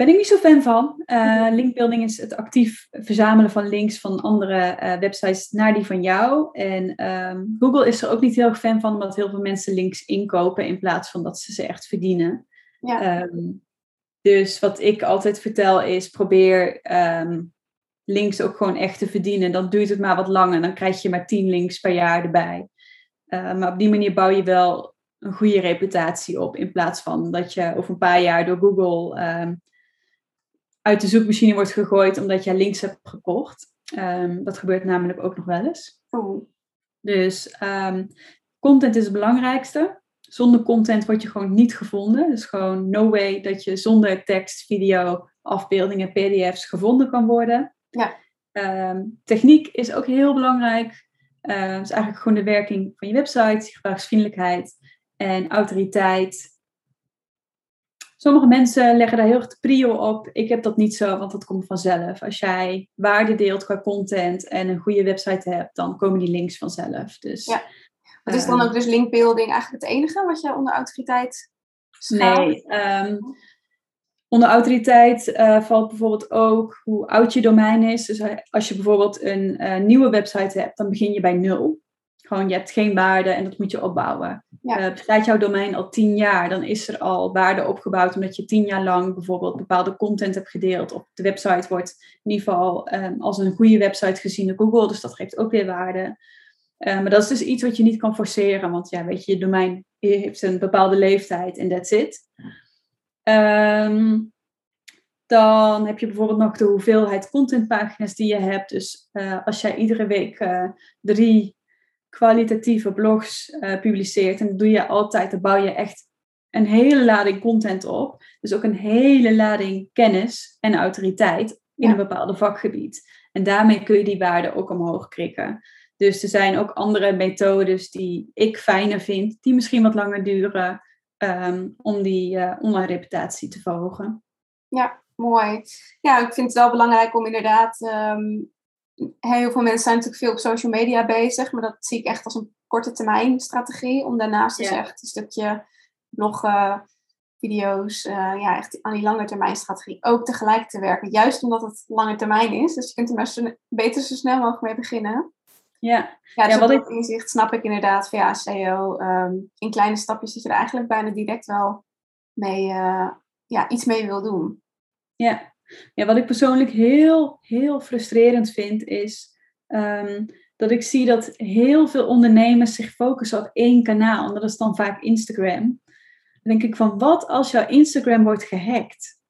ben ik niet zo fan van. Uh, linkbuilding is het actief verzamelen van links van andere uh, websites naar die van jou. En um, Google is er ook niet heel erg fan van, omdat heel veel mensen links inkopen in plaats van dat ze ze echt verdienen. Ja. Um, dus wat ik altijd vertel is: probeer um, links ook gewoon echt te verdienen. Dan duurt het maar wat langer. Dan krijg je maar 10 links per jaar erbij. Uh, maar op die manier bouw je wel een goede reputatie op. In plaats van dat je over een paar jaar door Google uit de zoekmachine wordt gegooid omdat jij links hebt gekocht. Um, dat gebeurt namelijk ook nog wel eens. Oh. Dus um, content is het belangrijkste. Zonder content word je gewoon niet gevonden. Dus gewoon no way dat je zonder tekst, video, afbeeldingen, pdf's gevonden kan worden. Ja. Um, techniek is ook heel belangrijk. Uh, dus eigenlijk gewoon de werking van je website, gebruiksvriendelijkheid en autoriteit sommige mensen leggen daar heel erg de prio op. Ik heb dat niet zo, want dat komt vanzelf. Als jij waarde deelt qua content en een goede website hebt, dan komen die links vanzelf. Dus, ja. Wat is dan ook dus linkbuilding eigenlijk het enige wat je onder autoriteit Nee, ehm, onder autoriteit uh, valt bijvoorbeeld ook hoe oud je domein is. Dus eh, als je bijvoorbeeld een uh, nieuwe website hebt, dan begin je bij nul. Gewoon, je hebt geen waarde en dat moet je opbouwen. Ja. bestaat jouw domein al tien jaar, dan is er al waarde opgebouwd omdat je tien jaar lang bijvoorbeeld bepaalde content hebt gedeeld. Of de website wordt in ieder geval um, als een goede website gezien door Google, dus dat geeft ook weer waarde. maar dat is dus iets wat je niet kan forceren, want ja, weet je, je domein heeft een bepaalde leeftijd en that's it. Um, dan heb je bijvoorbeeld nog de hoeveelheid contentpagina's die je hebt. Dus uh, als jij iedere week uh, drie kwalitatieve blogs uh, publiceert, en dat doe je altijd, dan bouw je echt een hele lading content op. Dus ook een hele lading kennis en autoriteit in een bepaald vakgebied. En daarmee kun je die waarde ook omhoog krikken. Dus er zijn ook andere methodes die ik fijner vind, die misschien wat langer duren, um, om die uh, online reputatie te verhogen. Ja, mooi. Ja, ik vind het wel belangrijk om inderdaad. Um, heel veel mensen zijn natuurlijk veel op social media bezig, maar dat zie ik echt als een korte termijn strategie. Om daarnaast dus echt een stukje bloggen, video's, uh, ja, echt aan die lange termijn strategie ook tegelijk te werken. Juist omdat het lange termijn is. Dus je kunt er maar beter zo snel mogelijk mee beginnen. Ja, ja, dus ja wat ik inzicht snap ik inderdaad van ja, SEO um, in kleine stapjes dat je er eigenlijk bijna direct wel mee, uh, ja, iets mee wil doen. Ja. Ja, wat ik persoonlijk heel, heel frustrerend vind is um, dat ik zie dat heel veel ondernemers zich focussen op één kanaal en dat is dan vaak Instagram. Dan denk ik van wat als jouw Instagram wordt gehackt?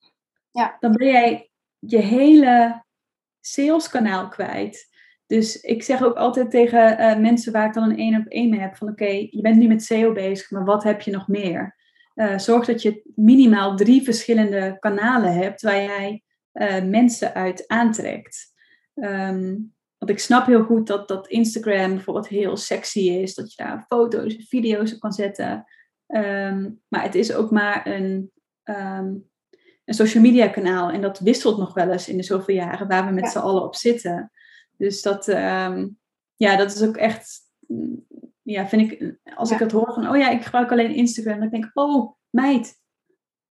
Ja. Dan ben jij je hele saleskanaal kwijt. Dus ik zeg ook altijd tegen uh, mensen waar ik dan een één op één mee heb: van oké, je bent nu met SEO bezig, maar wat heb je nog meer? Uh, zorg dat je minimaal drie verschillende kanalen hebt waar jij uh, mensen uit aantrekt. Um, want ik snap heel goed dat, dat Instagram bijvoorbeeld heel sexy is, dat je daar foto's en video's op kan zetten. Um, maar het is ook maar een, um, een social media kanaal en dat wisselt nog wel eens in de zoveel jaren waar we met ja. z'n allen op zitten. Dus dat, ja, dat is ook echt, ja, vind ik, als ik het hoor van, oh ja, ik gebruik alleen Instagram, dan denk ik, oh, meid,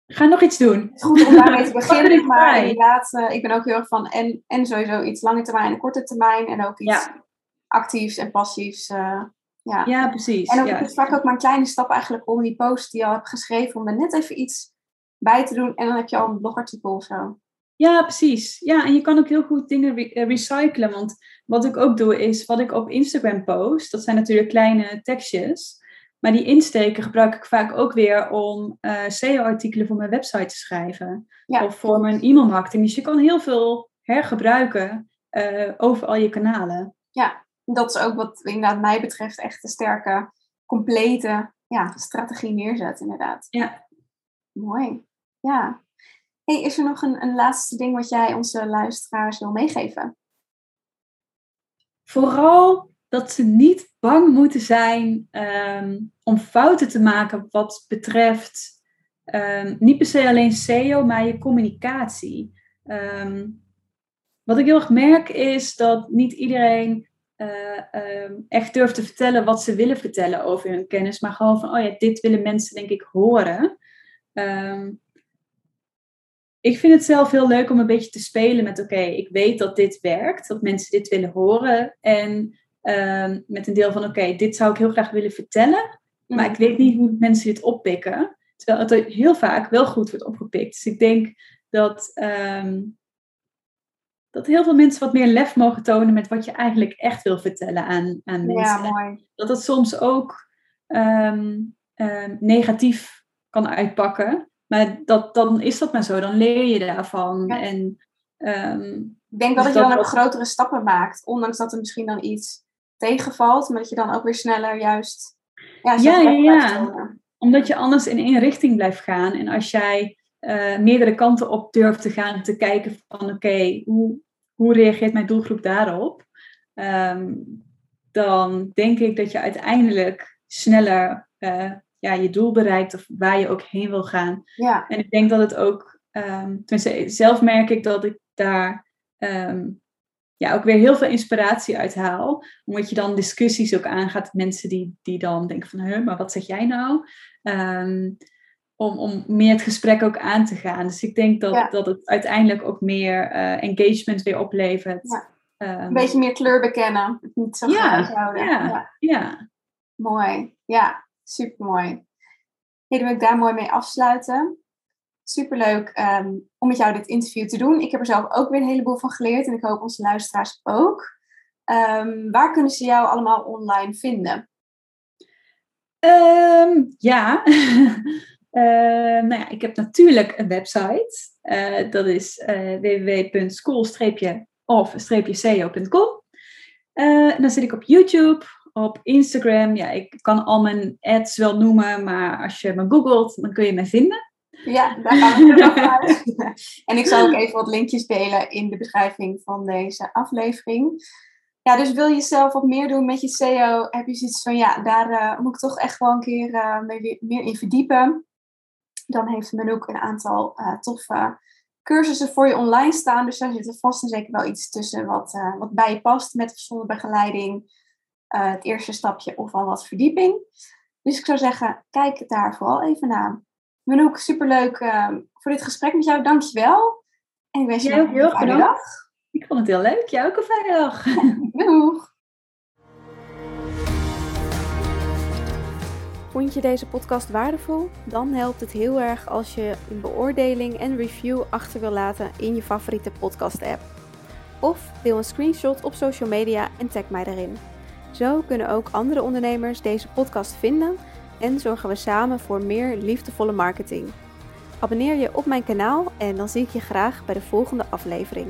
ga nog iets doen. Het is goed om daarmee te beginnen, maar inderdaad, uh, ik ben ook heel erg van, en, en sowieso iets lange termijn en korte termijn, en ook iets ja. actiefs en passiefs. Uh, ja. ja, precies. En ook, ja. ik vaak ook maar een kleine stap eigenlijk om die post die je al hebt geschreven, om er net even iets bij te doen, en dan heb je al een blogartikel of zo. Ja, precies. Ja, en je kan ook heel goed dingen re recyclen. Want wat ik ook doe, is wat ik op Instagram post. Dat zijn natuurlijk kleine tekstjes. Maar die insteken gebruik ik vaak ook weer om uh, SEO-artikelen voor mijn website te schrijven. Ja. Of voor mijn e-mailmarketing. Dus je kan heel veel hergebruiken uh, over al je kanalen. Ja, dat is ook wat inderdaad mij betreft echt een sterke, complete ja, strategie neerzet, inderdaad. Ja. Mooi. Ja. Hey, is er nog een, een laatste ding wat jij onze luisteraars wil meegeven? Vooral dat ze niet bang moeten zijn um, om fouten te maken wat betreft um, niet per se alleen SEO, maar je communicatie. Um, wat ik heel erg merk is dat niet iedereen uh, echt durft te vertellen wat ze willen vertellen over hun kennis, maar gewoon van, oh ja, dit willen mensen denk ik horen. Ik vind het zelf heel leuk om een beetje te spelen met: oké, ik weet dat dit werkt, dat mensen dit willen horen. En um, met een deel van: oké, okay, dit zou ik heel graag willen vertellen, maar ik weet niet hoe mensen dit oppikken. Terwijl het heel vaak wel goed wordt opgepikt. Dus ik denk dat, um, dat heel veel mensen wat meer lef mogen tonen met wat je eigenlijk echt wil vertellen aan, aan mensen. Ja, mooi. Dat het soms ook um, negatief kan uitpakken. Maar dat, dan is dat maar zo, dan leer je daarvan. Ja. En, um, ik denk wel dus dat je dan ook grotere stappen maakt, ondanks dat er misschien dan iets tegenvalt, maar dat je dan ook weer sneller juist. Ja, ja, ja, omdat je anders in één richting blijft gaan. En als jij uh, meerdere kanten op durft te gaan, te kijken van oké, okay, hoe, hoe reageert mijn doelgroep daarop? Um, dan denk ik dat je uiteindelijk sneller uh, ja, je doel bereikt of waar je ook heen wil gaan. Ja. En ik denk dat het ook, um, tenminste zelf merk ik dat ik daar ehm, ja, ook weer heel veel inspiratie uit haal. Omdat je dan discussies ook aangaat met mensen die, die dan denken van, huh, maar wat zeg jij nou? Ehm, om, om meer het gesprek ook aan te gaan. Dus ik denk dat, dat het uiteindelijk ook meer uh, engagement weer oplevert. Ja. een beetje meer kleur bekennen. Niet zo ja, houden. Ja, ja. ja. Mooi. Ja, super mooi. Hey, dan wil ik daar mooi mee afsluiten. Superleuk um, om met jou dit interview te doen. Ik heb er zelf ook weer een heleboel van geleerd en ik hoop onze luisteraars ook. Um, waar kunnen ze jou allemaal online vinden? Um, ja, nou ja, ik heb natuurlijk een website. Uh, dat is uh, www.school-of-co.com. Uh, dan zit ik op YouTube, op Instagram. Ja, ik kan al mijn ads wel noemen, maar als je me googelt, dan kun je mij vinden. Ja, daar gaan we nog uit. en ik zal ook even wat linkjes delen in de beschrijving van deze aflevering. Ja, dus wil je zelf wat meer doen met je SEO? Heb je zoiets van, ja, daar uh, moet ik toch echt gewoon een keer uh, mee, meer in verdiepen. Dan heeft ook een aantal uh, toffe cursussen voor je online staan. Dus daar zit er vast en zeker wel iets tussen wat, wat bij je past met gezonde begeleiding. het eerste stapje of al wat verdieping. Dus ik zou zeggen, kijk daar vooral even naar. Manouk, superleuk uh, voor dit gesprek met jou. Dankjewel. En ik wens je nog een fijne dag. Ik vond het heel leuk. Jij ook een fijne dag. Doeg. Vond je deze podcast waardevol? Dan helpt het heel erg als je een beoordeling en review achter wil laten in je favoriete podcast-app. Of deel een screenshot op social media en tag mij erin. Zo kunnen ook andere ondernemers deze podcast vinden en zorgen we samen voor meer liefdevolle marketing. Abonneer je op mijn kanaal en dan zie ik je graag bij de volgende aflevering.